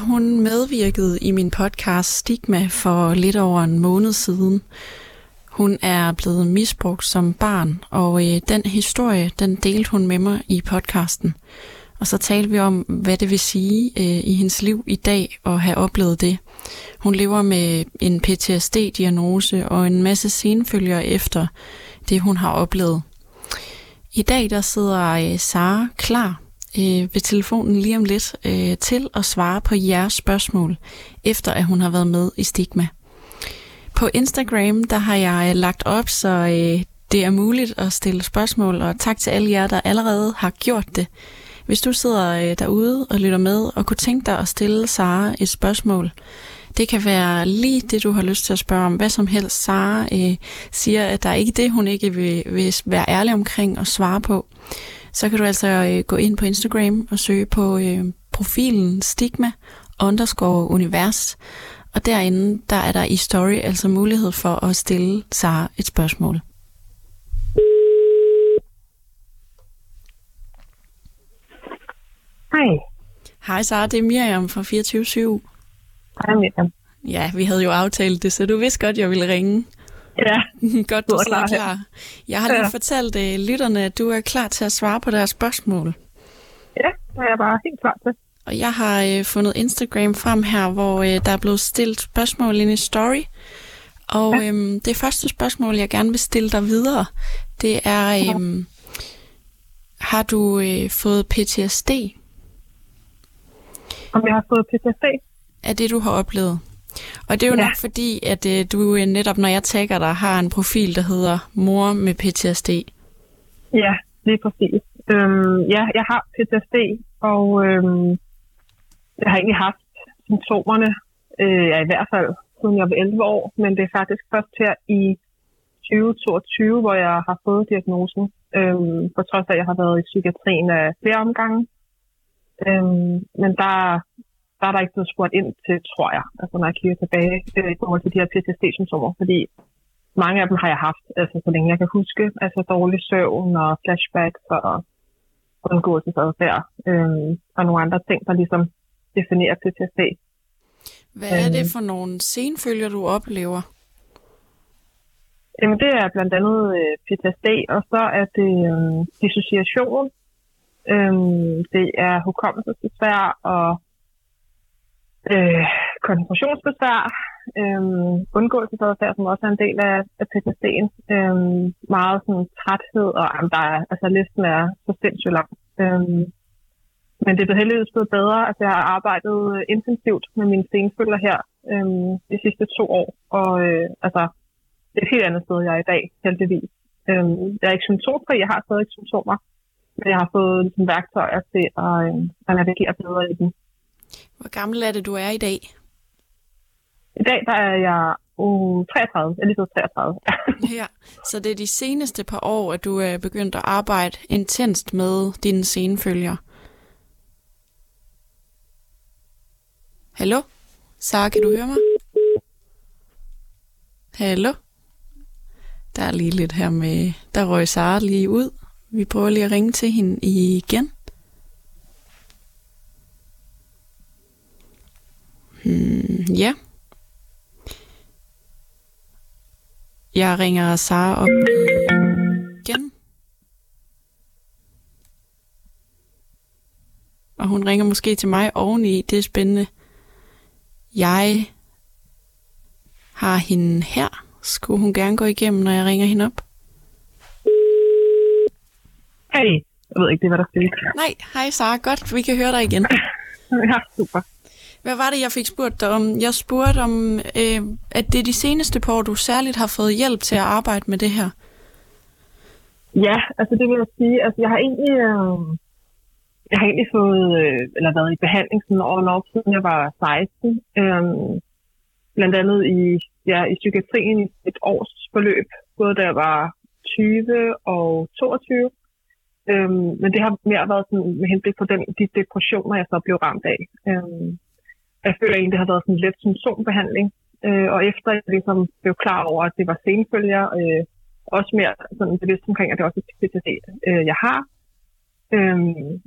Hun medvirkede i min podcast Stigma for lidt over en måned siden. Hun er blevet misbrugt som barn, og øh, den historie, den delte hun med mig i podcasten. Og så talte vi om, hvad det vil sige øh, i hendes liv i dag at have oplevet det. Hun lever med en PTSD-diagnose og en masse senfølger efter det, hun har oplevet. I dag der sidder øh, Sara klar øh, ved telefonen lige om lidt øh, til at svare på jeres spørgsmål, efter at hun har været med i Stigma. På Instagram, der har jeg lagt op, så øh, det er muligt at stille spørgsmål, og tak til alle jer, der allerede har gjort det. Hvis du sidder øh, derude og lytter med, og kunne tænke dig at stille Sara et spørgsmål, det kan være lige det, du har lyst til at spørge om. Hvad som helst. Sara øh, siger, at der er ikke det, hun ikke vil, vil være ærlig omkring og svare på. Så kan du altså øh, gå ind på Instagram og søge på øh, profilen stigma underscore univers. Og derinde, der er der i story altså mulighed for at stille Sara et spørgsmål. Hej. Hej Sara, det er Miriam fra 24 Hej Miriam. Ja, vi havde jo aftalt det, så du vidste godt, jeg ville ringe. Ja. godt, du Du er klar. klar. Jeg har lige Ja. fortalt uh, lytterne, at du er klar til at svare på deres spørgsmål. Ja, det er jeg bare helt klar til. Og jeg har øh, fundet Instagram frem her, hvor øh, der er blevet stillet spørgsmål i story. Og Ja. øhm, det første spørgsmål, jeg gerne vil stille dig videre, det er, øhm, har du øh, fået PTSD? Om jeg har fået PTSD? Er det, du har oplevet? Og det er jo Ja. nok fordi, at øh, du netop, når jeg tagger dig, har en profil, der hedder mor med PTSD. Ja, lige præcis. Øhm, ja, jeg har PTSD, og øhm, jeg har egentlig haft symptomerne, øh, ja, i hvert fald siden jeg var 11 år, men det er faktisk først her i 2022, hvor jeg har fået diagnosen, øhm, på trods af, at jeg har været i psykiatrien af flere omgange. Øhm, men der, der er der ikke blevet spurgt ind til, tror jeg, altså når jeg kigger tilbage øh, i forhold til de her PTSD-symptomer, fordi mange af dem har jeg haft, altså så længe jeg kan huske, altså dårlig søvn og flashbacks og undgåelsesadfærd øhm, og nogle andre ting, der ligesom definerer PTSD. Hvad er det Øhm. for nogle senfølger, du oplever? Jamen det er blandt andet øh, PTSD, og så er det øh, dissociation, øhm, det er hukommelsesbesvær og øh, koncentrationsbesvær, øh, undgåelsesadfærd, som også er en del af, af PTSD'en, øh, meget sådan træthed, og jamen, der er, altså listen er så sindssygt lang. Øh, men det er blevet heldigvis blevet bedre. Altså, jeg har arbejdet intensivt med mine senfølger her øh, de sidste to år, og øh, altså, det er et helt andet sted, jeg er i dag, heldigvis. Øh, jeg er ikke symptomfri, jeg har stadig symptomer, men jeg har fået ligesom, værktøjer til at, øh, at navigere bedre i dem. Hvor gammel er det, du er i dag? I dag der er jeg uh, 33, jeg er lige blevet 33. Ja, så det er de seneste par år, at du er begyndt at arbejde intenst med dine senfølger. Hallo? Sara, kan du høre mig? Hallo? Der er lige lidt her med... Der røg Sara lige ud. Vi prøver lige at ringe til hende igen. Hmm, ja. Jeg ringer Sara op igen. Og hun ringer måske til mig oveni. Det er spændende. Jeg har hende her. Skulle hun gerne gå igennem, når jeg ringer hende op? Hey, jeg ved ikke, det hvad der skete. Nej, hej Sara. Godt, vi kan høre dig igen. Ja, super. Hvad var det, jeg fik spurgt dig om? Jeg spurgte om, øh, at det er de seneste par år, du særligt har fået hjælp til at arbejde med det her. Ja, altså det vil jeg sige, altså jeg har egentlig, øh, jeg har egentlig fået, øh, eller været i behandling sådan over og siden jeg var 16. Øh, blandt andet i, ja, i psykiatrien i et års forløb, både da jeg var 20 og 22. Øhm, men det har mere været sådan, med henblik på den, de depressioner, jeg så blev ramt af. Øhm, jeg føler egentlig, det har været sådan lidt symptombehandling. Øh, og efter jeg ligesom blev klar over, at det var senfølger, øh, også mere sådan bevidst omkring, at det også er PTSD, øh, jeg har, øh,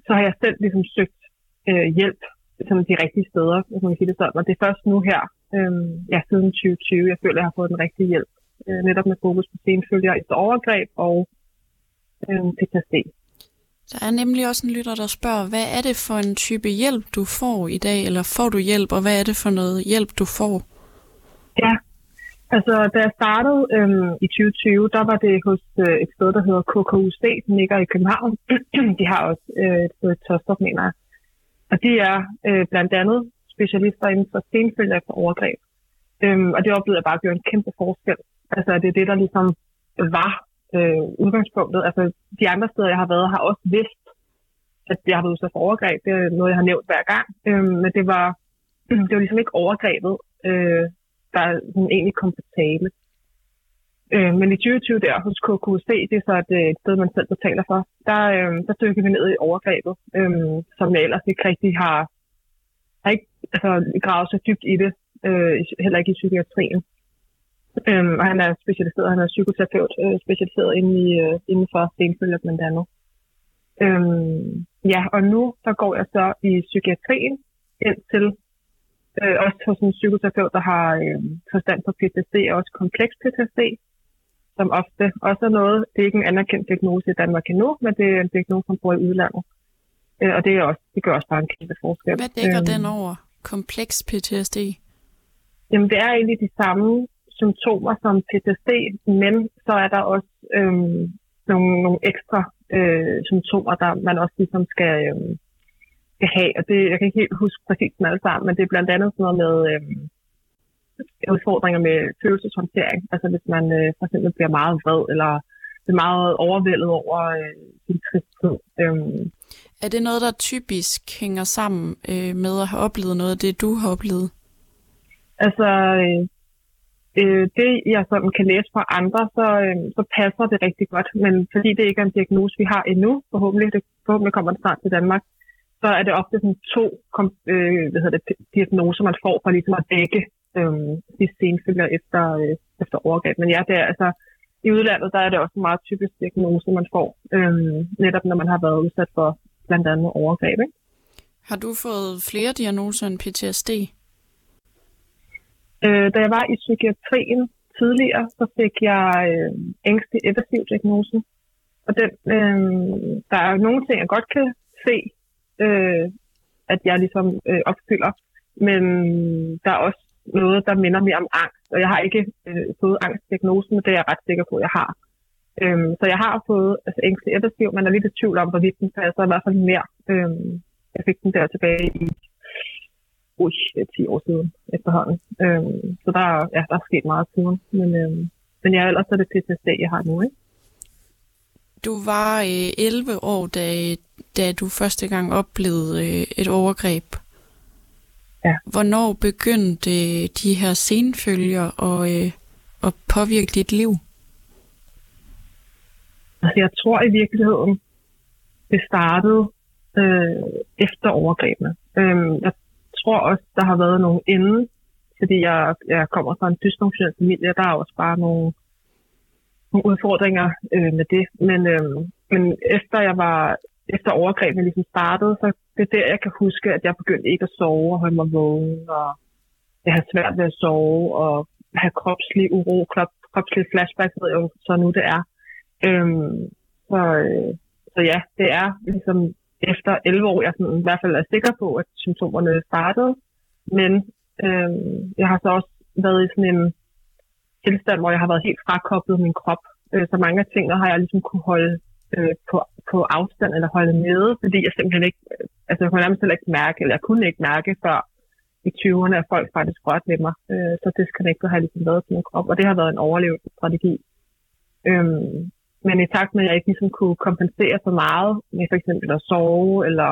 så har jeg selv ligesom søgt øh, hjælp sådan de rigtige steder, hvis man kan sige det sådan. Og det er først nu her, øh, ja, siden 2020, jeg føler, at jeg har fået den rigtige hjælp. Øh, netop med fokus på senfølger efter overgreb og øh, PTSD. Der er nemlig også en lytter, der spørger, hvad er det for en type hjælp, du får i dag, eller får du hjælp, og hvad er det for noget hjælp, du får? Ja, altså da jeg startede øhm, i 2020, der var det hos øh, et sted, der hedder KKUC, som ligger i København. de har også øh, et sted i Tostrup, mener jeg. Og de er øh, blandt andet specialister inden for senfølger efter overgreb. Øhm, og det oplevede jeg bare gjorde en kæmpe forskel. Altså det er det, der ligesom var øh, udgangspunktet. Altså de andre steder, jeg har været, har også vidst, at jeg har været udsat for overgreb. Det er noget, jeg har nævnt hver gang. Øh, men det var, det var ligesom ikke overgrebet, øh, der sådan egentlig kom på tale. Øh, men i 2020 der hos KQC, det er så et, øh, et sted, man selv betaler for, der, øh, der dykker vi ned i overgrebet, øh, som jeg ellers ikke rigtig har, har ikke altså, gravet så dybt i det, øh, heller ikke i psykiatrien. Øh, og han er specialiseret, han er psykoterapeut, øh, specialiseret inden, i, øh, inden for stenfølger blandt andet. Øh, ja, og nu der går jeg så i psykiatrien ind til øh, også hos en psykoterapeut, der har øh, forstand på PTSD og også kompleks PTSD, som ofte også er noget, det er ikke en anerkendt diagnose i Danmark endnu, men det er en diagnose, som bor i udlandet. Øh, og det, er også, det gør også bare en kæmpe forskel. Hvad dækker øh, den over? Kompleks PTSD? Jamen, det er egentlig de samme symptomer som PTSD, men så er der også øh, nogle, nogle ekstra øh, symptomer, der man også ligesom skal, øh, skal have. Og det, jeg kan ikke helt huske præcis den alle sammen, men det er blandt andet sådan noget med øh, udfordringer med følelseshåndtering. Altså hvis man øh, for eksempel bliver meget vred, eller er meget overvældet over øh, sin tristhed. Øhm. Er det noget, der typisk hænger sammen øh, med at have oplevet noget af det, du har oplevet? Altså, øh, øh, det jeg sådan kan læse fra andre, så, øh, så passer det rigtig godt. Men fordi det ikke er en diagnose, vi har endnu, forhåbentlig, det, forhåbentlig kommer det snart til Danmark, så er det ofte sådan to øh, hvad hedder det, diagnoser, man får for ligesom at dække øh, de senfølger efter, øh, efter overgreb. Men ja, det er altså, i udlandet, der er det også en meget typisk diagnose, man får, øh, netop når man har været udsat for blandt andet overgreb. Ikke? Har du fået flere diagnoser end PTSD? Øh, da jeg var i psykiatrien tidligere, så fik jeg øh, ængstelig evasiv diagnosen. Og den, øh, der er nogle ting, jeg godt kan se, øh, at jeg ligesom øh, opfylder. Men der er også noget, der minder mere om angst. Og jeg har ikke øh, fået angstdiagnosen, men det er jeg ret sikker på, at jeg har. Øhm, så jeg har fået altså, ængstelig evasiv, men er lidt i tvivl om, hvorvidt den passer i hvert fald mere. Øhm, jeg fik den der tilbage i ui, 10 år siden efterhånden. Øhm, så der, ja, der er sket meget siden. Men, øhm, men ja, ellers er det PTSD, jeg har nu. Ikke? Du var øh, 11 år, da, da du første gang oplevede øh, et overgreb Ja. Hvornår begyndte de her senfølger at, øh, at påvirke dit liv? Altså, jeg tror i virkeligheden, det startede øh, efter overgrebene. Øh, jeg tror også, der har været nogle inde, fordi jeg, jeg kommer fra en dysfunktionel familie, der er også bare nogle, nogle udfordringer øh, med det. Men, øh, men efter jeg var efter overgrebene ligesom startede, så det er der, jeg kan huske, at jeg begyndte ikke at sove og holde mig vågen, og jeg havde svært ved at sove, og have kropslig uro, krop, kropslig flashback, ved jeg jo så nu det er. Øhm, så, øh, så ja, det er ligesom efter 11 år, jeg sådan, i hvert fald er sikker på, at symptomerne startede. Men øh, jeg har så også været i sådan en tilstand, hvor jeg har været helt frakoblet min krop. Øh, så mange af tingene har jeg ligesom kunne holde øh, på, på afstand eller holde nede, fordi jeg simpelthen ikke, øh, altså jeg kunne nærmest heller ikke mærke, eller jeg kunne ikke mærke før i 20'erne, at folk faktisk rørte ved mig. Øh, så disconnected har ligesom været til min krop, og det har været en overlevelsesstrategi. Øhm, men i takt med, at jeg ikke ligesom kunne kompensere for meget med for eksempel at sove, eller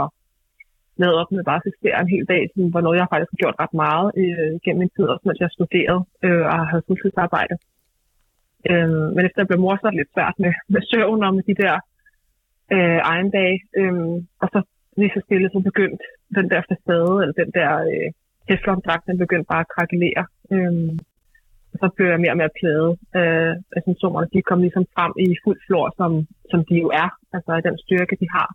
lade op med bare at eksistere en hel dag, som var noget, jeg faktisk har gjort ret meget øh, gennem min tid, også mens jeg studerede øh, og havde fuldtidsarbejde. Øh, men efter jeg blev mor, så er det lidt svært med, med søvn og med de der øh, egen dage. Øh, og så lige så stille, så begyndte den der facade, eller den der øh, teflondragt, den begyndte bare at krakelere. Øh, så blev jeg mere og mere plaget øh, af symptomerne. De kom ligesom frem i fuld flor, som, som de jo er, altså den styrke, de har.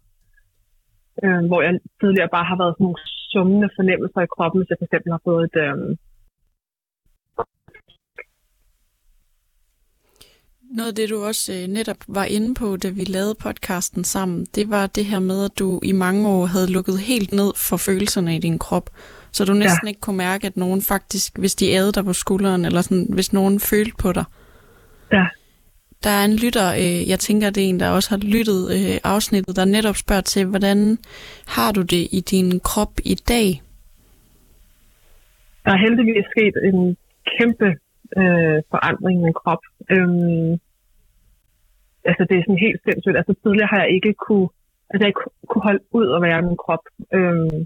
Øh, hvor jeg tidligere bare har været sådan nogle summende fornemmelser i kroppen, hvis jeg for eksempel har fået et, Øh... Noget af det, du også øh, netop var inde på, da vi lavede podcasten sammen, det var det her med, at du i mange år havde lukket helt ned for følelserne i din krop. Så du næsten ja. ikke kunne mærke, at nogen faktisk, hvis de ædede dig på skulderen, eller sådan, hvis nogen følte på dig. Ja. Der er en lytter, øh, jeg tænker, det er en, der også har lyttet øh, afsnittet, der netop spørger til, hvordan har du det i din krop i dag? Der er heldigvis sket en kæmpe øh, forandring i min krop. Øhm, altså det er sådan helt sindssygt. Altså tidligere har jeg ikke kunne, altså jeg ikke kunne holde ud at være i min krop. Øhm,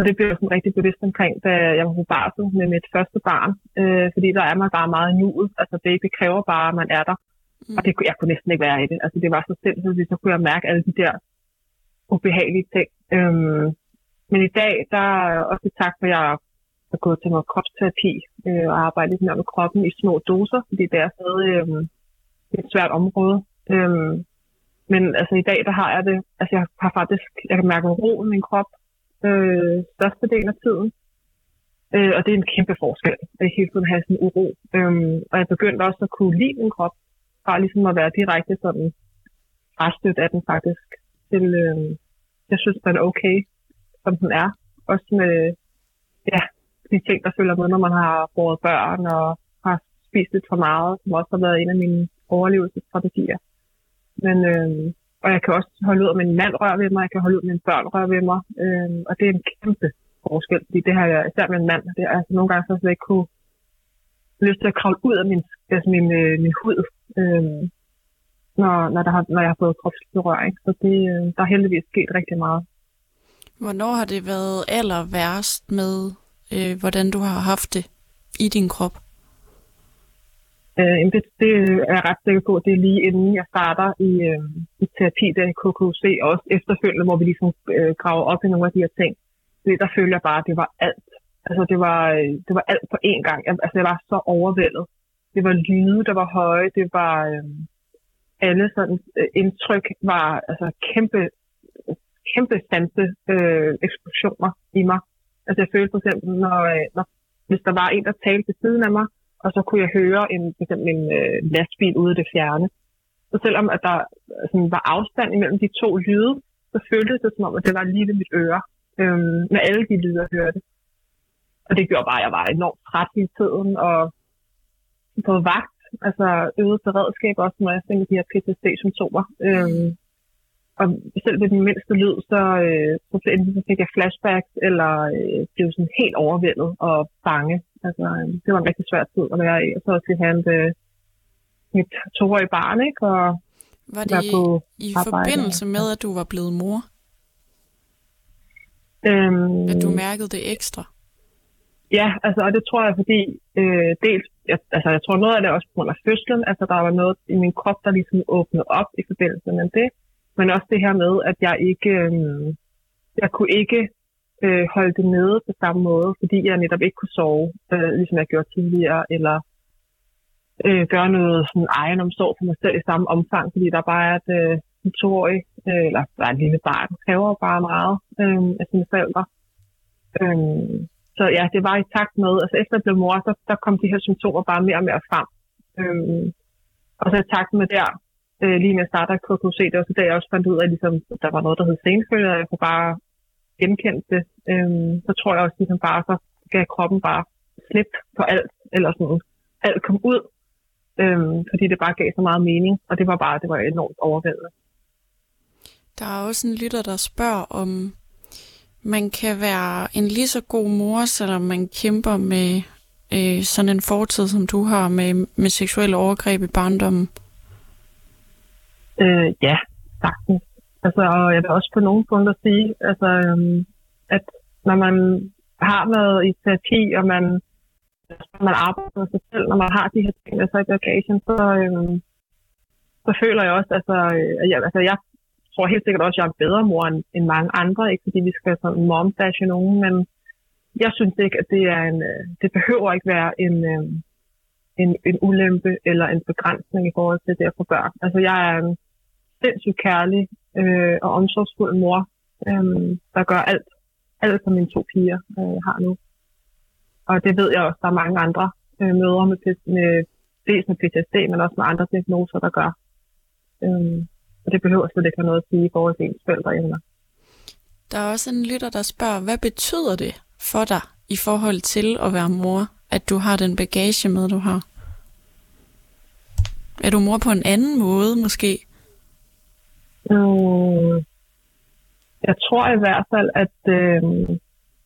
og det blev jeg sådan rigtig bevidst omkring, da jeg var på barsel med mit første barn. Øh, fordi der er man bare meget nuet. Altså det, det kræver bare, at man er der. Mm. Og det, jeg kunne næsten ikke være i det. Altså det var så sindssygt, så kunne jeg mærke alle de der ubehagelige ting. Øhm, men i dag, der er også tak for, at jeg er gået til noget kropsterapi øh, og arbejdet lidt mere med kroppen i små doser, fordi det er stadig øh, et svært område. Øh, men altså i dag, der har jeg det, altså jeg har faktisk, jeg kan mærke ro i min krop øh, del af tiden. Øh, og det er en kæmpe forskel, at jeg hele tiden have sådan en uro. Øhm, og jeg begyndte også at kunne lide min krop, bare ligesom at være direkte sådan restødt af den faktisk. Til, øh, jeg synes, den er okay, som den er. Også med, ja, de ting, der følger med, når man har båret børn og har spist lidt for meget, som også har været en af mine overlevelsesstrategier. Men, øh, og jeg kan også holde ud, at min mand rører ved mig, jeg kan holde ud, at mine børn rører ved mig, øh, og det er en kæmpe forskel, fordi det har jeg, især med en mand, det er altså nogle gange så jeg ikke kunne lyst til at kravle ud af min, altså min, øh, min hud, øh, når, når, der har, når jeg har fået kropsberøring. Så det, øh, der er heldigvis sket rigtig meget. Hvornår har det været aller værst med øh, hvordan du har haft det i din krop? Øh, det, det er jeg ret sikker på, det er lige inden jeg starter i, øh, i terapi der i KKC, og også efterfølgende, hvor vi ligesom øh, graver op i nogle af de her ting. Det, der føler jeg bare, at det var alt. Altså det var, øh, det var alt på én gang. Jeg, altså jeg var så overvældet. Det var lyde, der var høje. Det var øh, alle sådan øh, indtryk var altså kæmpe, kæmpe sanse øh, eksplosioner i mig. Altså jeg følte for eksempel, når, øh, når, hvis der var en, der talte ved siden af mig, og så kunne jeg høre en, for eksempel en øh, lastbil ude i det fjerne. Så selvom at der øh, sådan, var afstand imellem de to lyde, så føltes det som om, at det var lige ved mit øre, øh, med alle de lyde, jeg hørte. Og det gjorde bare, at jeg var enormt træt i tiden, og på vagt, altså øget beredskab også, når jeg tænkte de her PTSD-symptomer. Øh, og selv ved den mindste lyd, så, øh, så, så fik jeg flashbacks, eller øh, blev sådan helt overvældet og bange. Altså, øh, det var en rigtig svær tid at være i. Og så også have en, øh, mit toårige barn, ikke? Og var det på i arbejde. forbindelse med, at du var blevet mor? Øhm, at du mærkede det ekstra? Ja, altså, og det tror jeg, fordi øh, dels, jeg, altså, jeg tror noget af det også på grund af fødslen, altså der var noget i min krop, der ligesom åbnede op i forbindelse med det, men også det her med, at jeg ikke, øh, jeg kunne ikke øh, holde det nede på samme måde, fordi jeg netop ikke kunne sove, øh, ligesom jeg gjorde tidligere, eller øh, gøre noget sådan egenomsorg for mig selv i samme omfang, fordi der bare er et, øh, en toårig, øh, eller der er et lille barn, kræver bare meget øh, af sine forældre. Øh, så ja, det var i takt med, altså efter jeg blev mor, så der kom de her symptomer bare mere og mere frem. Øh, og så i takt med der, øh, lige med jeg startede KKC, det var så der, jeg også fandt ud af, ligesom, at ligesom, der var noget, der hed senfølger, og jeg kunne bare genkende det. Øhm, så tror jeg også ligesom bare, så gav kroppen bare slip på alt, eller sådan, alt kom ud, øhm, fordi det bare gav så meget mening, og det var bare, det var enormt overvældende. Der er også en lytter, der spørger, om man kan være en lige så god mor, selvom man kæmper med øh, sådan en fortid, som du har med, med seksuelle overgreb i barndommen. Øh, ja, sagtens. Altså, og jeg vil også på nogle punkter sige, altså, øhm, at når man har noget i terapi, og man, man arbejder med sig selv, når man har de her ting så i bagagen, så, øhm, så føler jeg også, altså, øh, at jeg, altså, jeg tror helt sikkert også, at jeg er en bedre mor end, end mange andre, ikke fordi vi skal sådan momdashe nogen, men jeg synes ikke, at det er en, øh, det behøver ikke være en, øh, en, en ulempe eller en begrænsning i forhold til det at få børn. Altså jeg er en sindssygt kærlig øh, og omsorgsfuld mor, øh, der gør alt alt for mine to piger øh, har nu. Og det ved jeg også, der er mange andre øh, mødre med, med, dels med PTSD, men også med andre diagnoser, der gør. Øh, og det behøver slet ikke have noget at sige i forhold til ens forældreevner. Der er også en lytter, der spørger, hvad betyder det for dig i forhold til at være mor, at du har den bagage med, du har? Er du mor på en anden måde, måske? Mm, jeg tror i hvert fald, at, øh,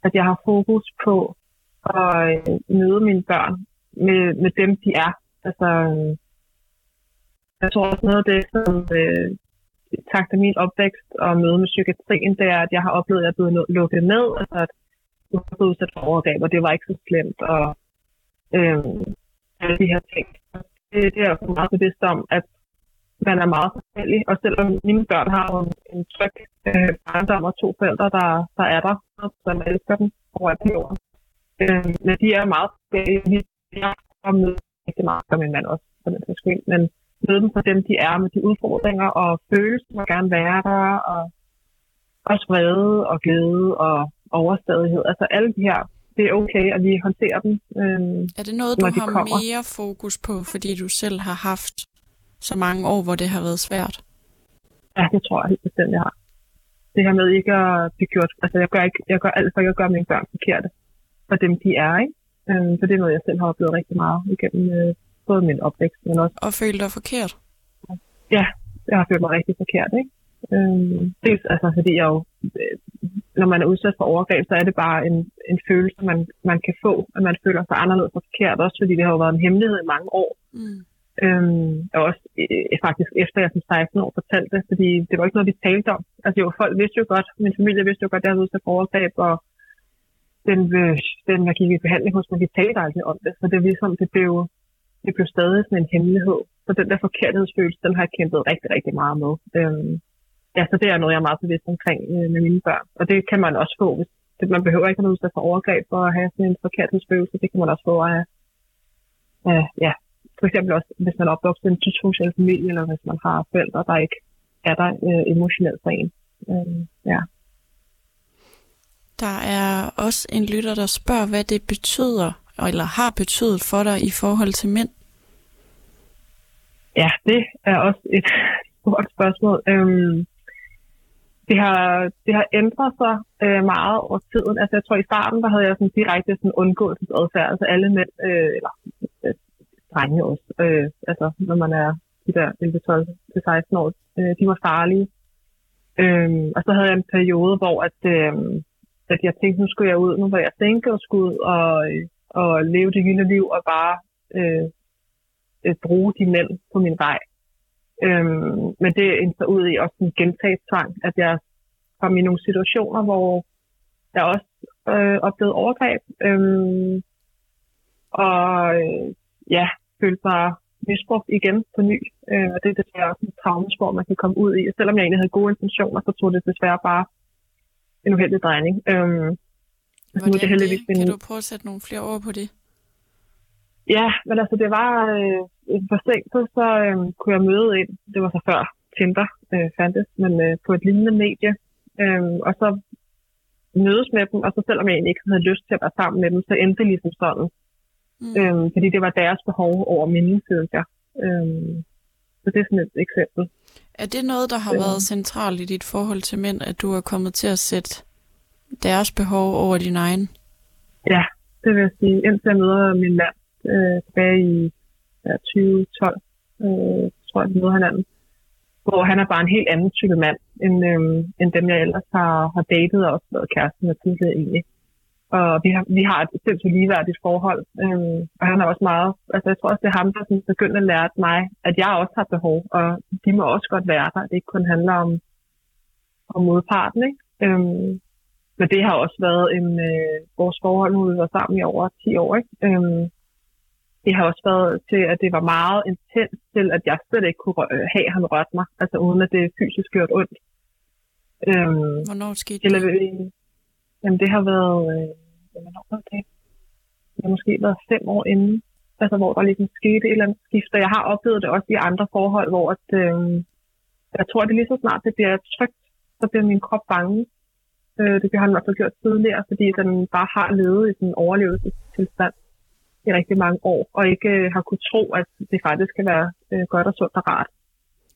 at jeg har fokus på at øh, møde mine børn med, med dem, de er. Altså, øh, jeg tror også noget af det, som øh, tak til min opvækst og møde med psykiatrien, det er, at jeg har oplevet, at jeg er blevet lukket ned, altså at jeg er blevet udsat for overgreb, og det var ikke så slemt, og øh, alle de her ting. Det, det er jeg meget bevidst om, at man er meget forskellig, og selvom mine børn har en, en tryg øh, barndom og to forældre, der, der er der, som elsker dem over på jorden. Øh, men de er meget forskellige. Jeg har mødt rigtig meget, som min mand også, for den skyld, men møde dem for dem, de er med de udfordringer og følelser, må gerne være der, og også vrede og glæde og overstadighed. Altså alle de her, det er okay, at vi håndterer dem. Øhm, er det noget, du har kommer. mere fokus på, fordi du selv har haft så mange år, hvor det har været svært? Ja, det tror jeg helt bestemt, jeg har. Det her med ikke at blive gjort, altså jeg gør, ikke, jeg gør alt for ikke at gøre mine børn forkerte for dem, de er, ikke? Øhm, så det er noget, jeg selv har oplevet rigtig meget igennem øh, både min opvækst, men også... Og følte dig forkert? Ja, jeg har følt mig rigtig forkert, ikke? Øhm, dels altså, fordi jeg jo, øh, når man er udsat for overgreb, så er det bare en, en følelse, man, man kan få, at man føler sig anderledes og forkert, også fordi det har jo været en hemmelighed i mange år. Mm. Øhm, og også øh, faktisk efter jeg som 16 år fortalte det, fordi det var ikke noget, vi talte om. Altså jo, folk vidste jo godt, min familie vidste jo godt, at jeg havde udsat for overgreb, og den, øh, den jeg gik i behandling hos, men vi talte aldrig om det. Så det er ligesom, det blev, det blev stadig sådan en hemmelighed. Så den der forkerthedsfølelse, den har jeg kæmpet rigtig, rigtig meget med. Øhm, ja, så det er noget, jeg er meget bevidst omkring øh, med mine børn. Og det kan man også få, hvis det, man behøver ikke at være udsat for overgreb for at have sådan en forkerthedsfølelse. Det kan man også få af, øh, ja, for eksempel også, hvis man er opvokset i en dysfunktionel familie, eller hvis man har forældre, der ikke er der øh, emotionelt for en. Øh, ja. Der er også en lytter, der spørger, hvad det betyder, eller har betydet for dig i forhold til mænd? Ja, det er også et stort spørgsmål. Øhm, det, har, det har ændret sig øh, meget over tiden. Altså, jeg tror, i starten, der havde jeg sådan direkte sådan undgåelsesadfærd. Altså, alle mænd, øh, eller drenge også, øh, altså, når man er de der 11, 12 til 16 år, øh, de var farlige. Øh, og så havde jeg en periode, hvor at, øh, at jeg tænkte, nu skulle jeg ud, nu var jeg tænke og skulle ud og, og leve det vilde liv og bare øh, øh, bruge de mænd på min vej. Øhm, men det endte ud i også en gentagelsestvang, at jeg kom i nogle situationer, hvor jeg også øh, oplevede overgreb. Øhm, og øh, ja, følte mig misbrugt igen på ny. Øh, og det er desværre også en traumespor, man kan komme ud i. Og selvom jeg egentlig havde gode intentioner, så tog det desværre bare en uheldig drejning. Øhm, Hvordan nu er det, heldigvis det? Kan du prøve at sætte nogle flere ord på det? Ja, men altså det var øh, for sent, så, så øh, kunne jeg møde ind, det var så før Tinder øh, fandtes, men øh, på et lignende medie, øh, og så mødes med dem, og så selvom jeg egentlig ikke havde lyst til at være sammen med dem, så endte det ligesom sådan. Mm. Øh, fordi det var deres behov over mine, synes jeg. Øh, så det er sådan et eksempel. Er det noget, der har øh. været centralt i dit forhold til mænd, at du er kommet til at sætte deres behov over din egen? Ja, det vil jeg sige. Indtil jeg møder min mand, øh, tilbage i ja, 2012, øh, tror jeg, vi møder hinanden. Hvor han er bare en helt anden type mand, end, øh, end dem, jeg ellers har, har datet og også været kæreste med tidligere egentlig. Og vi har, vi har et sindssygt ligeværdigt forhold. Øh, og han er også meget, altså jeg tror også, det er ham, der sådan, begyndte at lære mig, at jeg også har behov, og de må også godt være der. Det ikke kun handler om, om modparten, ikke? Øh, men det har også været en, øh, vores forhold, nu vi var sammen i over 10 år, ikke? Øh, det har også været til, at det var meget intens til, at jeg slet ikke kunne have, at han rørte mig, altså uden at det fysisk gjort ondt. Øhm, Hvornår skete eller, det? Jamen det har været, øh, hvornår var det? Det har måske været fem år inden, altså hvor der ligesom skete et eller andet skift, og jeg har oplevet det også i andre forhold, hvor at, øh, jeg tror, at det lige så snart det bliver trygt, så bliver min krop bange. Øh, det har hvert fald gjort tidligere, fordi den bare har levet i sådan en overlevelsestilstand i rigtig mange år, og ikke øh, har kunne tro, at det faktisk skal være øh, godt og sundt og rart.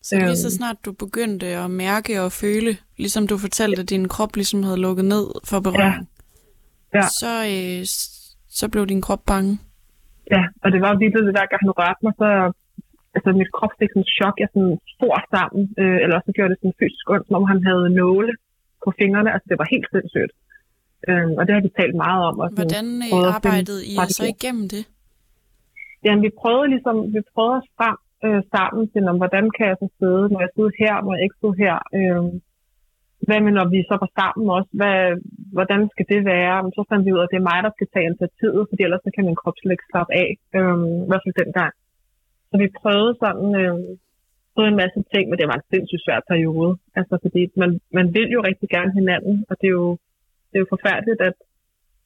Så lige så øhm. snart du begyndte at mærke og føle, ligesom du fortalte, at din krop ligesom havde lukket ned for berøring, ja. Ja. Så, øh, så blev din krop bange? Ja, og det var virkelig det, hver gang han rørte mig, så altså, mit krop fik sådan en chok, jeg sådan for sammen, øh, eller så gjorde det sådan fysisk ondt, som om han havde nåle på fingrene, altså det var helt sindssygt. Øh, og det har vi talt meget om. Og Hvordan øh, arbejdede I så igennem det? Jamen, vi prøvede ligesom, vi prøvede os frem øh, sammen til, om, hvordan kan jeg så sidde, når jeg sidder her, når jeg ikke sidder her. Øh, hvad med, når vi så var sammen også? Hvad, hvordan skal det være? Men så fandt vi ud af, at det er mig, der skal tage initiativet, fordi ellers så kan min krop slet ikke slappe af. øhm, I hvert fald dengang. Så vi prøvede sådan, øh, prøvede en masse ting, men det var en sindssygt svær periode. Altså, fordi man, man vil jo rigtig gerne hinanden, og det er jo, det er jo forfærdeligt, at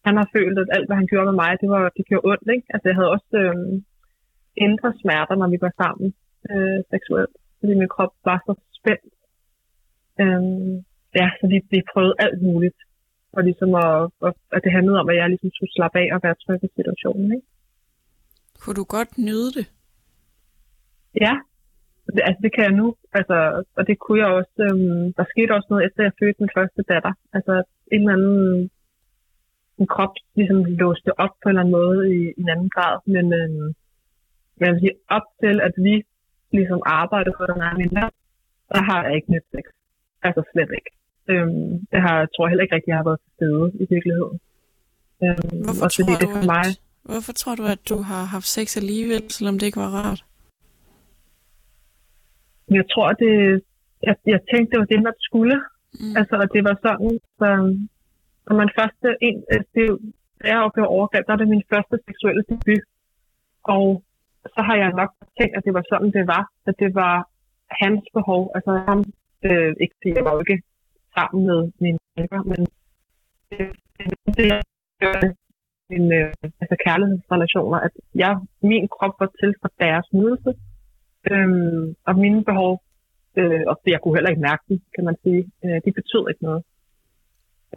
han har følt, at alt, hvad han gjorde med mig, det, var, det gjorde ondt. Ikke? Altså, jeg havde også øh, indre smerter, når vi var sammen øh, seksuelt, fordi min krop var så spændt. Øh, ja, så vi, vi prøvede alt muligt. Og ligesom at, at, det handlede om, at jeg ligesom skulle slappe af og være tryg i situationen. Ikke? Kunne du godt nyde det? Ja, det, altså det kan jeg nu. Altså, og det kunne jeg også. Øhm, der skete også noget, efter jeg fødte min første datter. Altså en eller anden en krop ligesom låste op på en eller anden måde i, i en anden grad. Men øhm, jeg vil sige, op til, at vi ligesom arbejder for den her mindre, der har jeg ikke nyt sex. Altså slet ikke. Øhm, det har, jeg tror heller ikke rigtig, jeg har været til stede i virkeligheden. Øhm, hvorfor, tror det du, mig... at, hvorfor tror du, at du har haft sex alligevel, selvom det ikke var rart? jeg tror, det, jeg, jeg tænkte, det var det, man skulle. Mm. Altså, at det var sådan, så når man første, en, øh, det, da jeg oplevede overgreb, der er det min første seksuelle debut. Og så har jeg nok tænkt, at det var sådan, det var. At det var hans behov. Altså ham, øh, ikke jeg var ikke sammen med mine forældre, men det, det, det min, øh, altså kærlighedsrelationer, at jeg, min krop var til for deres nydelse, Øhm, og mine behov, øh, og jeg kunne heller ikke mærke dem, kan man sige, øh, de betød ikke noget.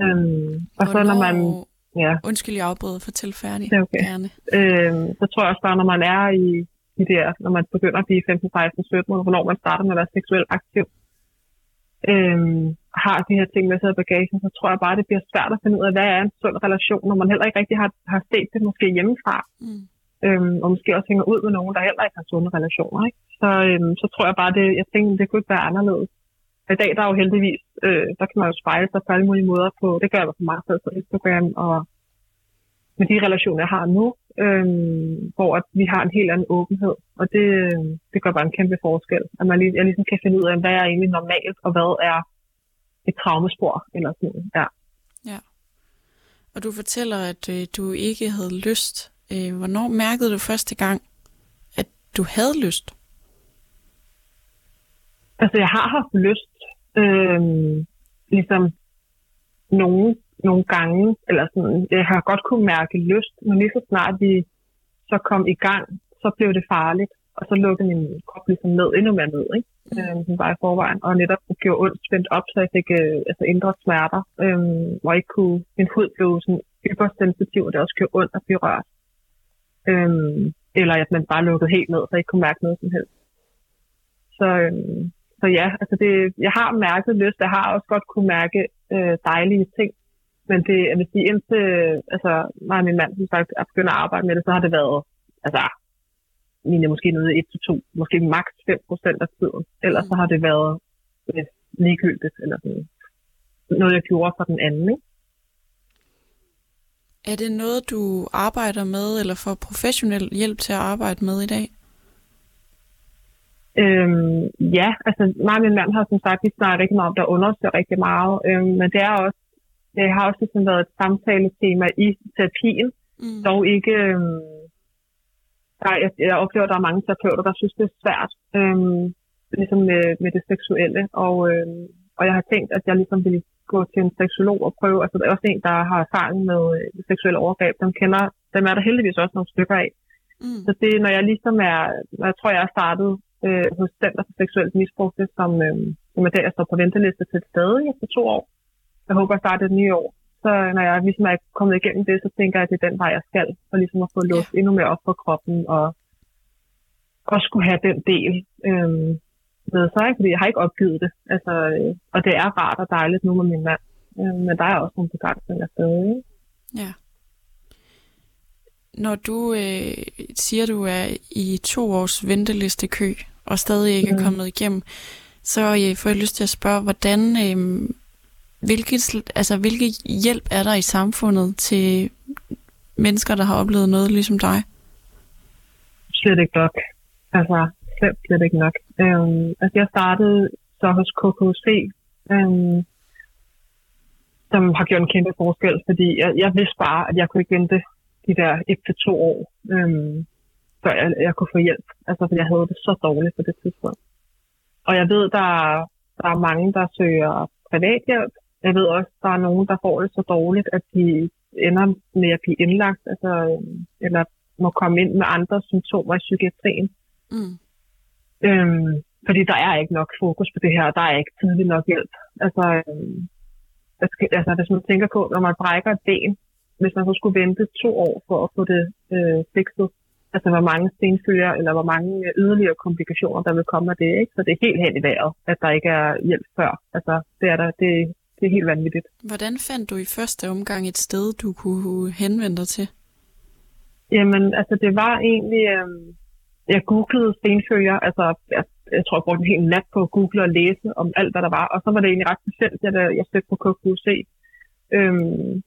Øhm, og så når man... Ja. Undskyld, jeg afbryder, fortæl færdig. Det er okay. Gerne. Øhm, så tror jeg også bare, når man er i, i der, når man begynder at blive 15, 16, 17, hvornår man starter med at være seksuelt aktiv, øhm, har de her ting med sig i bagagen, så tror jeg bare, det bliver svært at finde ud af, hvad er en sund relation, når man heller ikke rigtig har, har set det måske hjemmefra. Mm. Øhm, og måske også hænger ud med nogen, der heller ikke har sunde relationer. Ikke? Så, øhm, så tror jeg bare, det, jeg tænkte, det kunne ikke være anderledes. I dag der er jo heldigvis, øh, der kan man jo spejle sig på alle mulige måder på, det gør jeg på mig selv på Instagram, og med de relationer, jeg har nu, øh, hvor at vi har en helt anden åbenhed, og det, det gør bare en kæmpe forskel. At man lige, jeg ligesom kan finde ud af, hvad er egentlig normalt, og hvad er et traumespor, eller sådan, ja. Ja. Og du fortæller, at øh, du ikke havde lyst. Øh, hvornår mærkede du første gang, at du havde lyst? Altså, jeg har haft lyst, øh, ligesom nogle, nogle gange, eller sådan, jeg har godt kunne mærke lyst, men lige så snart vi så kom i gang, så blev det farligt, og så lukkede min krop ligesom ned, endnu mere ned, ikke? Øh, den var i forvejen, og netop gjorde ondt spændt op, så jeg fik øh, altså indre smerter, øh, hvor jeg ikke kunne, min hud blev sådan hypersensitiv, og det også gjorde ondt at blive rørt. Øh, eller at man bare lukkede helt ned, så jeg ikke kunne mærke noget som helst. Så, øh, så ja, altså det, jeg har mærket lyst. Jeg har også godt kunne mærke øh, dejlige ting. Men det, vil sige, indtil altså, mig og min mand som sagt, er begyndt at arbejde med det, så har det været, altså, mine måske nede i 1-2, måske maks 5 procent af tiden. Ellers så har det været øh, ligegyldigt, eller sådan, noget, jeg gjorde for den anden. Ikke? Er det noget, du arbejder med, eller får professionel hjælp til at arbejde med i dag? Øhm, ja, altså mig og min mand har som sagt, vi snakker rigtig meget om, der undersøger rigtig meget, øhm, men det er også, det har også ligesom været et samtale-tema i terapien, mm. dog ikke, øhm, der, jeg, jeg oplever, at der er mange terapeuter, der synes, det er svært, øhm, ligesom med, med det seksuelle, og, øhm, og jeg har tænkt, at jeg ligesom ville gå til en seksolog og prøve, altså der er også en, der har erfaring med øh, seksuelle overgreb, dem kender, dem er der heldigvis også nogle stykker af. Mm. Så det, når jeg ligesom er, når jeg tror, jeg er startet øh, hos Center for Seksuelt Misbrug, det, som, øh, som er der, jeg står på venteliste til stadig efter to år. Jeg håber at starte det nye år. Så når jeg ligesom er kommet igennem det, så tænker jeg, at det er den vej, jeg skal, for ligesom at få låst endnu mere op på kroppen, og også skulle have den del øhm, med sig, fordi jeg har ikke opgivet det. Altså, øh, og det er rart og dejligt nu med min mand. Øh, men der er også nogle begrænsninger stadig. Ja. Når du øh, siger, du er i to års venteliste kø, og stadig ikke mm. er kommet igennem, så øh, får jeg lyst til at spørge, hvordan, øh, hvilket, altså, hvilke hjælp er der i samfundet til mennesker, der har oplevet noget ligesom dig? Slet ikke nok. Altså, slet, slet ikke nok. Øhm, altså, jeg startede så hos KKC, øhm, som har gjort en kæmpe forskel, fordi jeg, jeg vidste bare, at jeg kunne ikke vente de der et til to år, øhm, før jeg, jeg kunne få hjælp. Altså, fordi jeg havde det så dårligt på det tidspunkt. Og jeg ved, der, der er mange, der søger privathjælp. Jeg ved også, der er nogen, der får det så dårligt, at de ender med at blive indlagt, altså, øhm, eller må komme ind med andre symptomer i psykiatrien. Mm. Øhm, fordi der er ikke nok fokus på det her, og der er ikke tidlig nok hjælp. Altså, øhm, altså, hvis man tænker på, når man brækker et ben, hvis man så skulle vente to år for at få det øh, fikset, altså hvor mange stenfølger eller hvor mange yderligere komplikationer, der vil komme af det. Ikke? Så det er helt hen i vejret, at der ikke er hjælp før. Altså, det er der, det, det er helt vanvittigt. Hvordan fandt du i første omgang et sted, du kunne henvende dig til? Jamen, altså det var egentlig, øh, jeg googlede stenfølger, altså jeg, jeg tror, jeg brugte en hel nat på at google og læse om alt, hvad der var, og så var det egentlig ret specielt, at jeg søgte på KQC. Øhm,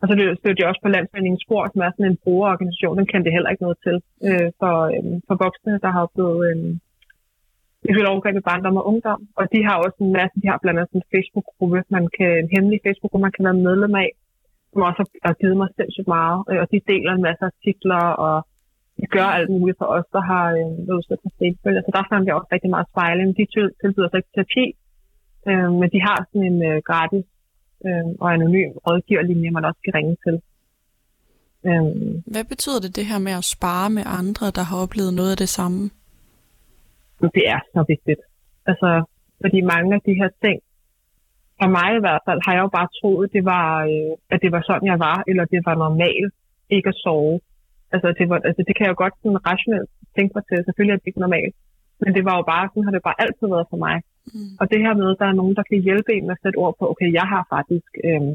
og så stødte jeg også på Landsforeningen Spor, som er sådan en brugerorganisation. Den kendte heller ikke noget til øh, for, øh, for voksne, der har oplevet øh, seksuelle overgreb i barndom og ungdom. Og de har også en masse, de har blandt andet en Facebook-gruppe, man kan, en hemmelig Facebook-gruppe, man kan være medlem af, som også har givet mig sindssygt meget. Øh, og de deler en masse artikler, og de gør alt muligt for os, der har øh, været udsat for stenfølger. Så der fandt jeg også rigtig meget spejling. De tilbyder så ikke terapi, øh, men de har sådan en øh, gratis øh, og anonym rådgiverlinje, man også kan ringe til. Øh, Hvad betyder det, det her med at spare med andre, der har oplevet noget af det samme? Det er så vigtigt. Altså, fordi mange af de her ting, for mig i hvert fald, har jeg jo bare troet, det var, øh, at det var sådan, jeg var, eller det var normalt ikke at sove. Altså det, var, altså, det kan jeg jo godt sådan rationelt tænke mig til. Selvfølgelig er det ikke normalt. Men det var jo bare, sådan har det bare altid været for mig. Mm. Og det her med, at der er nogen, der kan hjælpe en med at sætte ord på, okay, jeg har faktisk øhm,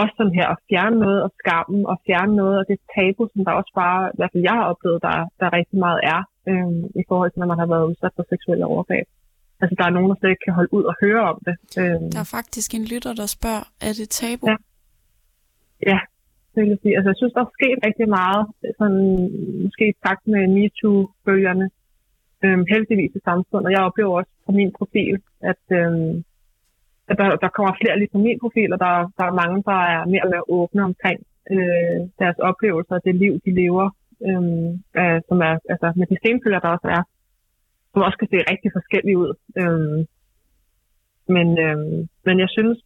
også sådan her at fjerne noget af skammen, og fjerne noget af det tabu, som der også bare, i hvert fald jeg har oplevet, der, der rigtig meget er, øhm, i forhold til, når man har været udsat for seksuelle overgreb. Altså, der er nogen, der slet ikke kan holde ud og høre om det. Øhm. Der er faktisk en lytter, der spørger, er det tabu? Ja, ja det vil jeg sige. Altså, jeg synes, der er sket rigtig meget, sådan, måske i takt med MeToo-bølgerne, øhm, heldigvis i samfundet. Og jeg oplever også på min profil, at, øhm, at der, der kommer flere lige på min profil, og der, der er mange, der er mere og mere åbne omkring øh, deres oplevelser og det liv, de lever, øhm, øh, som er, altså med de stenfølger, der også er, som også kan se rigtig forskellige ud. Øhm, men, øhm, men jeg synes,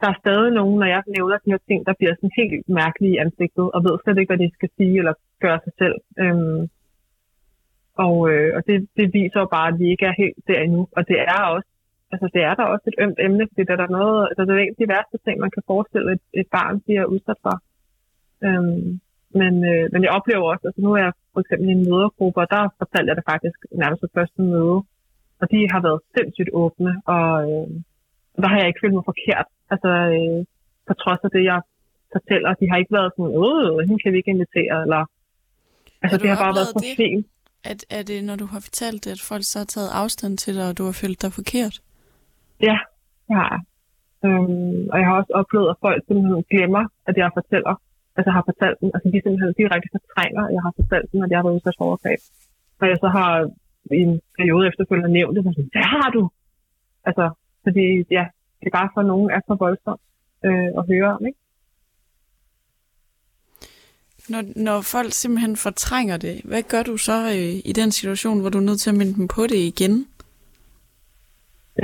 der er stadig nogen, når jeg nævner de her ting, der bliver sådan helt mærkelige i ansigtet, og ved slet ikke, hvad de skal sige eller gøre sig selv. Øhm, og øh, og det, det viser jo bare, at vi ikke er helt der endnu. Og det er også, altså det er der også et ømt emne, fordi det er der noget, altså det er en af de værste ting, man kan forestille, et, et barn bliver udsat for. Øhm, men, øh, men jeg oplever også, altså nu er jeg for eksempel i en mødergruppe, og der fortalte jeg det faktisk nærmest på første møde. Og de har været sindssygt åbne, og øh, der har jeg ikke følt mig forkert. Altså, øh, på trods af det, jeg fortæller, de har ikke været sådan, øh, hende kan vi ikke invitere, eller... Altså, det har bare været så fint. At, er det, når du har fortalt det, at folk så har taget afstand til dig, og du har følt dig forkert? Ja, jeg. Øhm, og jeg har også oplevet, at folk simpelthen glemmer, at jeg fortæller, altså har fortalt dem, altså de simpelthen direkte fortrænger, at jeg har fortalt dem, at jeg har været udsat for overgreb. Og jeg så har i en periode efterfølgende nævnt det, så sådan, det har du! Altså, fordi ja, det er bare for nogen er så voldsomt øh, at høre om, ikke? Når, når folk simpelthen fortrænger det, hvad gør du så øh, i den situation, hvor du er nødt til at minde dem på det igen?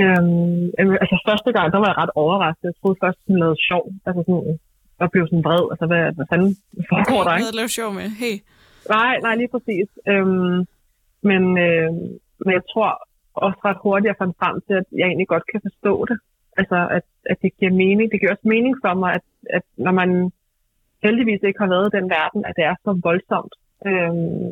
Øhm, altså første gang, der var jeg ret overrasket. Jeg troede først, hun lavede sjov. Altså sådan, jeg blev sådan vred. Altså, hvad, hvad fanden foregår der, ikke? Lave sjov med? Hey. Nej, nej, lige præcis. Øhm, men, øh, men jeg tror også ret hurtigt, at jeg fandt frem til, at jeg egentlig godt kan forstå det. Altså, at, at det giver mening. Det giver også mening for mig, at, at når man heldigvis ikke har været i den verden, at det er så voldsomt øhm,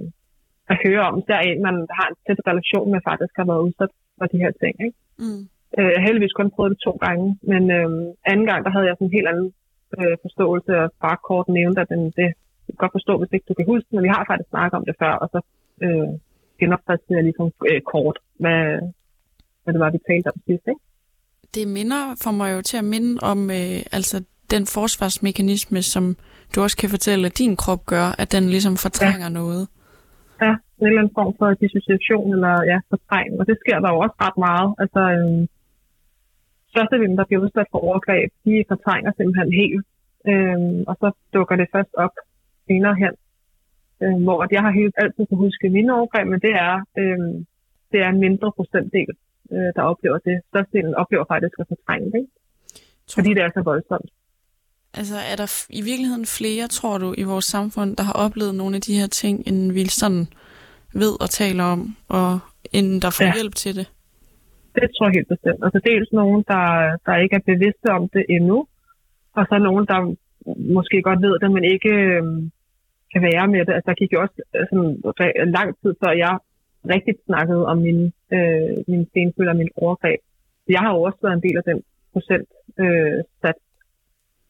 at høre om. Der er en, man har en tæt relation med, faktisk har været udsat for de her ting. Ikke? Mm. Øh, jeg har heldigvis kun prøvet det to gange, men øhm, anden gang, der havde jeg sådan en helt anden øh, forståelse, og bare kort nævnte, at den, det jeg kan godt forstå, hvis ikke du kan huske men vi har faktisk snakket om det før, og så øh, genopfrister jeg ligesom øh, kort, hvad, hvad det var, vi talte om sidst. Ikke? Det minder for mig jo til at minde om øh, altså den forsvarsmekanisme, som du også kan fortælle, at din krop gør, at den ligesom fortrænger ja. noget. Ja, en eller anden form for dissociation eller ja, fortrængning, og det sker der jo også ret meget. Altså, øh, størstedelen, der bliver udsat for overgreb, de fortrænger simpelthen helt, øh, og så dukker det først op senere hen, øh, hvor jeg har helt altid kunne huske mine overgreb, men det er, øh, det er en mindre procentdel, øh, der oplever det. Størstedelen oplever faktisk at fortrænge det, ikke? fordi det er så voldsomt. Altså er der i virkeligheden flere, tror du, i vores samfund, der har oplevet nogle af de her ting, end vi sådan ved og taler om, og end der får ja. hjælp til det? Det tror jeg helt bestemt. Altså dels nogen, der, der ikke er bevidste om det endnu, og så nogen, der måske godt ved det, men ikke øh, kan være med det. Altså der gik jo også øh, sådan, sådan, lang tid før jeg rigtigt snakkede om min, øh, min stenfølge og min overgreb. Jeg har jo også været en del af den procent øh, sat.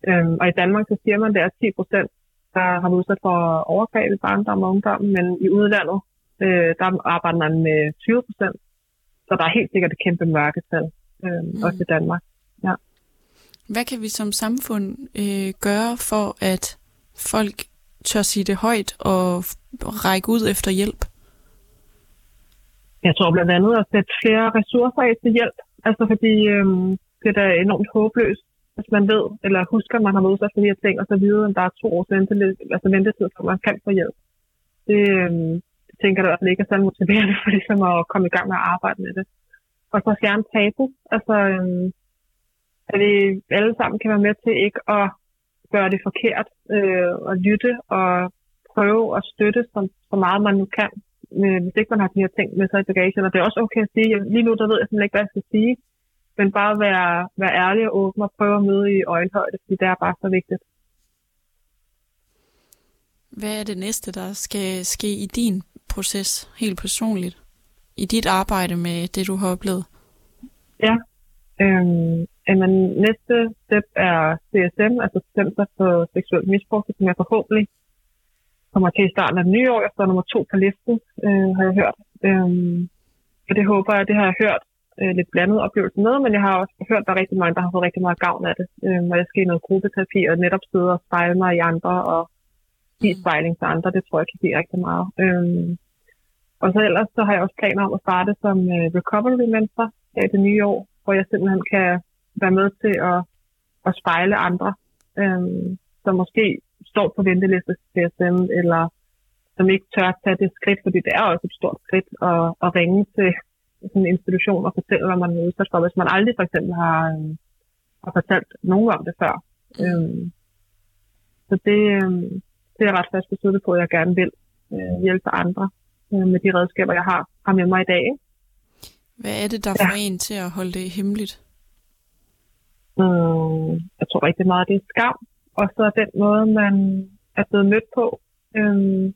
Øhm, og i Danmark så siger man, at det er 10 procent, der har været udsat for overgreb i barndom og ungdom, men i udlandet, øh, der arbejder man med 20 procent. Så der er helt sikkert et kæmpe mørketal, øh, mm. også i Danmark. Ja. Hvad kan vi som samfund øh, gøre for, at folk tør sige det højt og række ud efter hjælp? Jeg tror blandt andet at sætte flere ressourcer af til hjælp. Altså fordi øh, det er da enormt håbløst, hvis man ved, eller husker, at man har udsat for de her ting, og så videre, at der er to års ventetid, altså ventetid, for man kan få hjælp. Det, øh, tænker det at ikke er så motiverende for ligesom at komme i gang med at arbejde med det. Og så fjerne tabu. Altså, øh, at vi alle sammen kan være med til ikke at gøre det forkert, øh, og lytte og prøve at støtte så, så meget man nu kan, øh, hvis ikke man har de her ting med sig i bagagen. Og det er også okay at sige, at lige nu der ved jeg simpelthen ikke, hvad jeg skal sige, men bare være, være ærlig og åben og prøve at møde i øjenhøjde, fordi det er bare så vigtigt. Hvad er det næste, der skal ske i din proces, helt personligt? I dit arbejde med det, du har oplevet? Ja, øhm, men næste step er CSM, altså Center for Seksuel Misbrug, som jeg forhåbentlig kommer til i starten af det nye år. Jeg står nummer to på listen, øh, har jeg hørt. Øhm, og det håber jeg, det har jeg hørt øh, lidt blandet oplevelse med, men jeg har også hørt, at der er rigtig mange, der har fået rigtig meget gavn af det. Øh, og jeg skal i noget gruppeterapi og netop sidde og spejle mig i andre og give spejling til andre. Det tror jeg kan give rigtig meget. Øhm, og så ellers så har jeg også planer om at starte som øh, recovery mentor i det nye år, hvor jeg simpelthen kan være med til at, at spejle andre, øhm, som måske står på venteliste til CSM, eller som ikke tør at tage det skridt, fordi det er også et stort skridt at, at ringe til sådan en institution og fortælle, hvad man er udsat for, hvis man aldrig for eksempel har, øh, har fortalt nogen om det før. Øhm, så det, øh, det er jeg ret fast besluttet på, at jeg gerne vil øh, hjælpe andre øh, med de redskaber, jeg har, har med mig i dag. Hvad er det, der får ja. en til at holde det hemmeligt? Øh, jeg tror rigtig meget, det er skam. Og så den måde, man er blevet mødt på. Øh,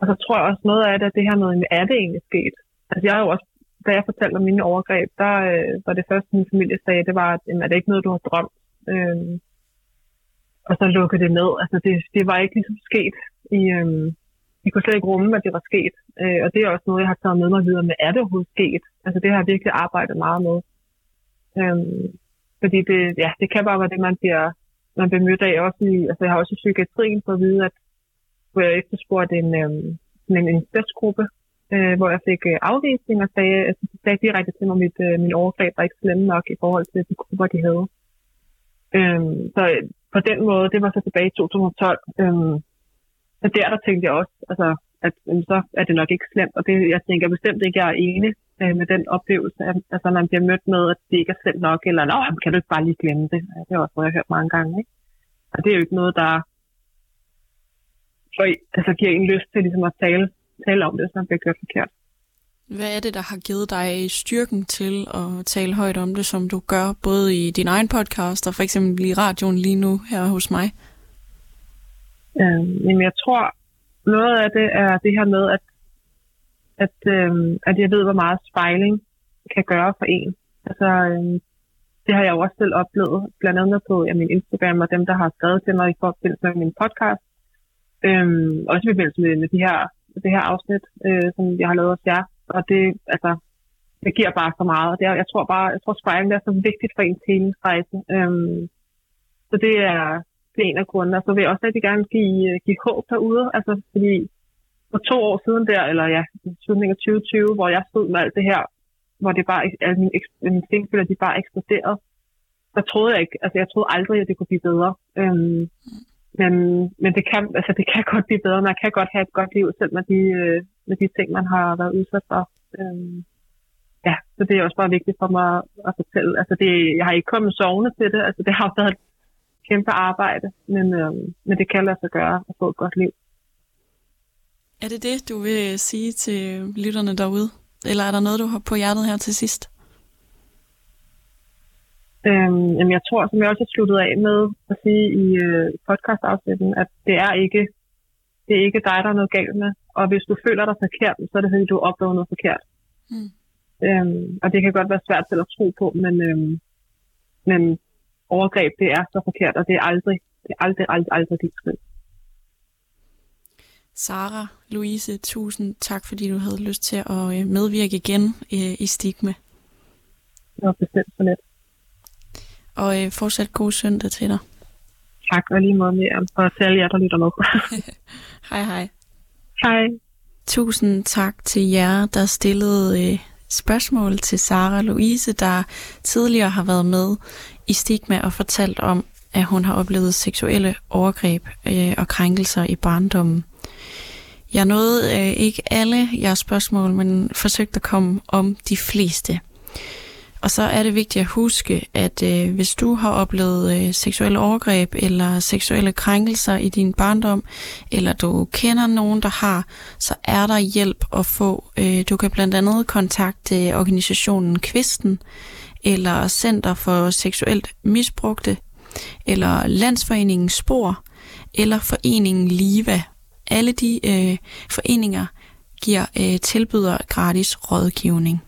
og så tror jeg også noget af det, at det her med, er det egentlig sket? Altså jeg har jo også, da jeg fortalte om mine overgreb, der øh, var det første, min familie sagde, det var, at jamen, er det ikke noget, du har drømt? Øh, og så lukke det ned. Altså det, det var ikke ligesom sket i, øh, vi kunne slet ikke rumme, at det var sket. Øh, og det er også noget, jeg har taget med mig videre med, er det overhovedet sket? Altså det har jeg virkelig arbejdet meget med. Øh, fordi det, ja, det kan bare være det, man bliver, man bliver mødt af. Også i, altså jeg har også i psykiatrien for at vide, at hvor jeg efterspurgte en, øhm, en incestgruppe, øh, hvor jeg fik øh, afvisning og sagde, altså, sagde direkte til mig, at mit, øh, min overgreb var ikke slemme nok i forhold til de grupper, de havde. Øhm, så på den måde, det var så tilbage i 2012. Øhm, så der, der tænkte jeg også, altså, at øhm, så er det nok ikke slemt. Og det, jeg tænker bestemt ikke, at jeg er enig øh, med den oplevelse, at altså, man bliver mødt med, at det ikke er slemt nok, eller Nå, kan du ikke bare lige glemme det? Det er også noget, jeg har hørt mange gange. Ikke? Og det er jo ikke noget, der for, altså, giver en lyst til ligesom, at tale, tale om det, hvis man bliver gjort forkert. Hvad er det, der har givet dig styrken til at tale højt om det, som du gør, både i din egen podcast og for eksempel i radioen lige nu her hos mig? Øhm, jamen, jeg tror, noget af det er det her med, at, at, øhm, at jeg ved, hvor meget spejling kan gøre for en. Altså, øhm, det har jeg jo også selv oplevet, blandt andet på ja, min Instagram og dem, der har skrevet til mig i forbindelse med min podcast. Øhm, også i forbindelse med, med de her, det her afsnit, øh, som jeg har lavet hos jer. Og det, altså, det giver bare så meget. Det er, jeg tror bare, jeg tror spejling er så vigtigt for ens helingsrejse. Øhm, så det er, det er en af grundene. Og så vil jeg også rigtig gerne give, øh, give håb derude. Altså, fordi for to år siden der, eller ja, slutningen af 2020, hvor jeg stod med alt det her, hvor det bare, altså mine, mine stingspiller, de bare eksploderede, der troede jeg ikke, altså jeg troede aldrig, at det kunne blive bedre. Øhm, men, men det kan, altså det kan godt blive bedre. Man kan godt have et godt liv, selv med de, øh, med de ting, man har været udsat for. Øhm, ja, så det er også bare vigtigt for mig at fortælle. Altså det, jeg har ikke kommet sovende til det. Altså det har været et kæmpe arbejde, men, øhm, men det kan lade sig gøre at få et godt liv. Er det det, du vil sige til lytterne derude? Eller er der noget, du har på hjertet her til sidst? Øhm, jamen jeg tror, som jeg også har sluttet af med at sige i øh, podcast-afsnitten, at det er ikke det er ikke dig, der er noget galt med. Og hvis du føler dig forkert, så er det fordi, du oplever noget forkert. Mm. Øhm, og det kan godt være svært til at tro på, men, øhm, men overgreb, det er så forkert, og det er aldrig, det er aldrig, aldrig, aldrig dit skyld. Sara Louise, tusind tak, fordi du havde lyst til at øh, medvirke igen øh, i Stigma. Det var bestemt så let. Og øh, fortsat god søndag til dig. Tak, og lige måde mere, og til alle jer, der lytter med. hej hej. Hej. Tusind tak til jer, der stillede øh, spørgsmål til Sara Louise, der tidligere har været med i Stigma og fortalt om, at hun har oplevet seksuelle overgreb øh, og krænkelser i barndommen. Jeg nåede øh, ikke alle jeres spørgsmål, men forsøgte at komme om de fleste. Og så er det vigtigt at huske, at øh, hvis du har oplevet øh, seksuelle overgreb eller seksuelle krænkelser i din barndom, eller du kender nogen, der har, så er der hjælp at få. Øh, du kan blandt andet kontakte organisationen Kvisten, eller Center for Seksuelt Misbrugte, eller Landsforeningen Spor, eller Foreningen Liva, alle de øh, foreninger giver øh, tilbyder gratis rådgivning.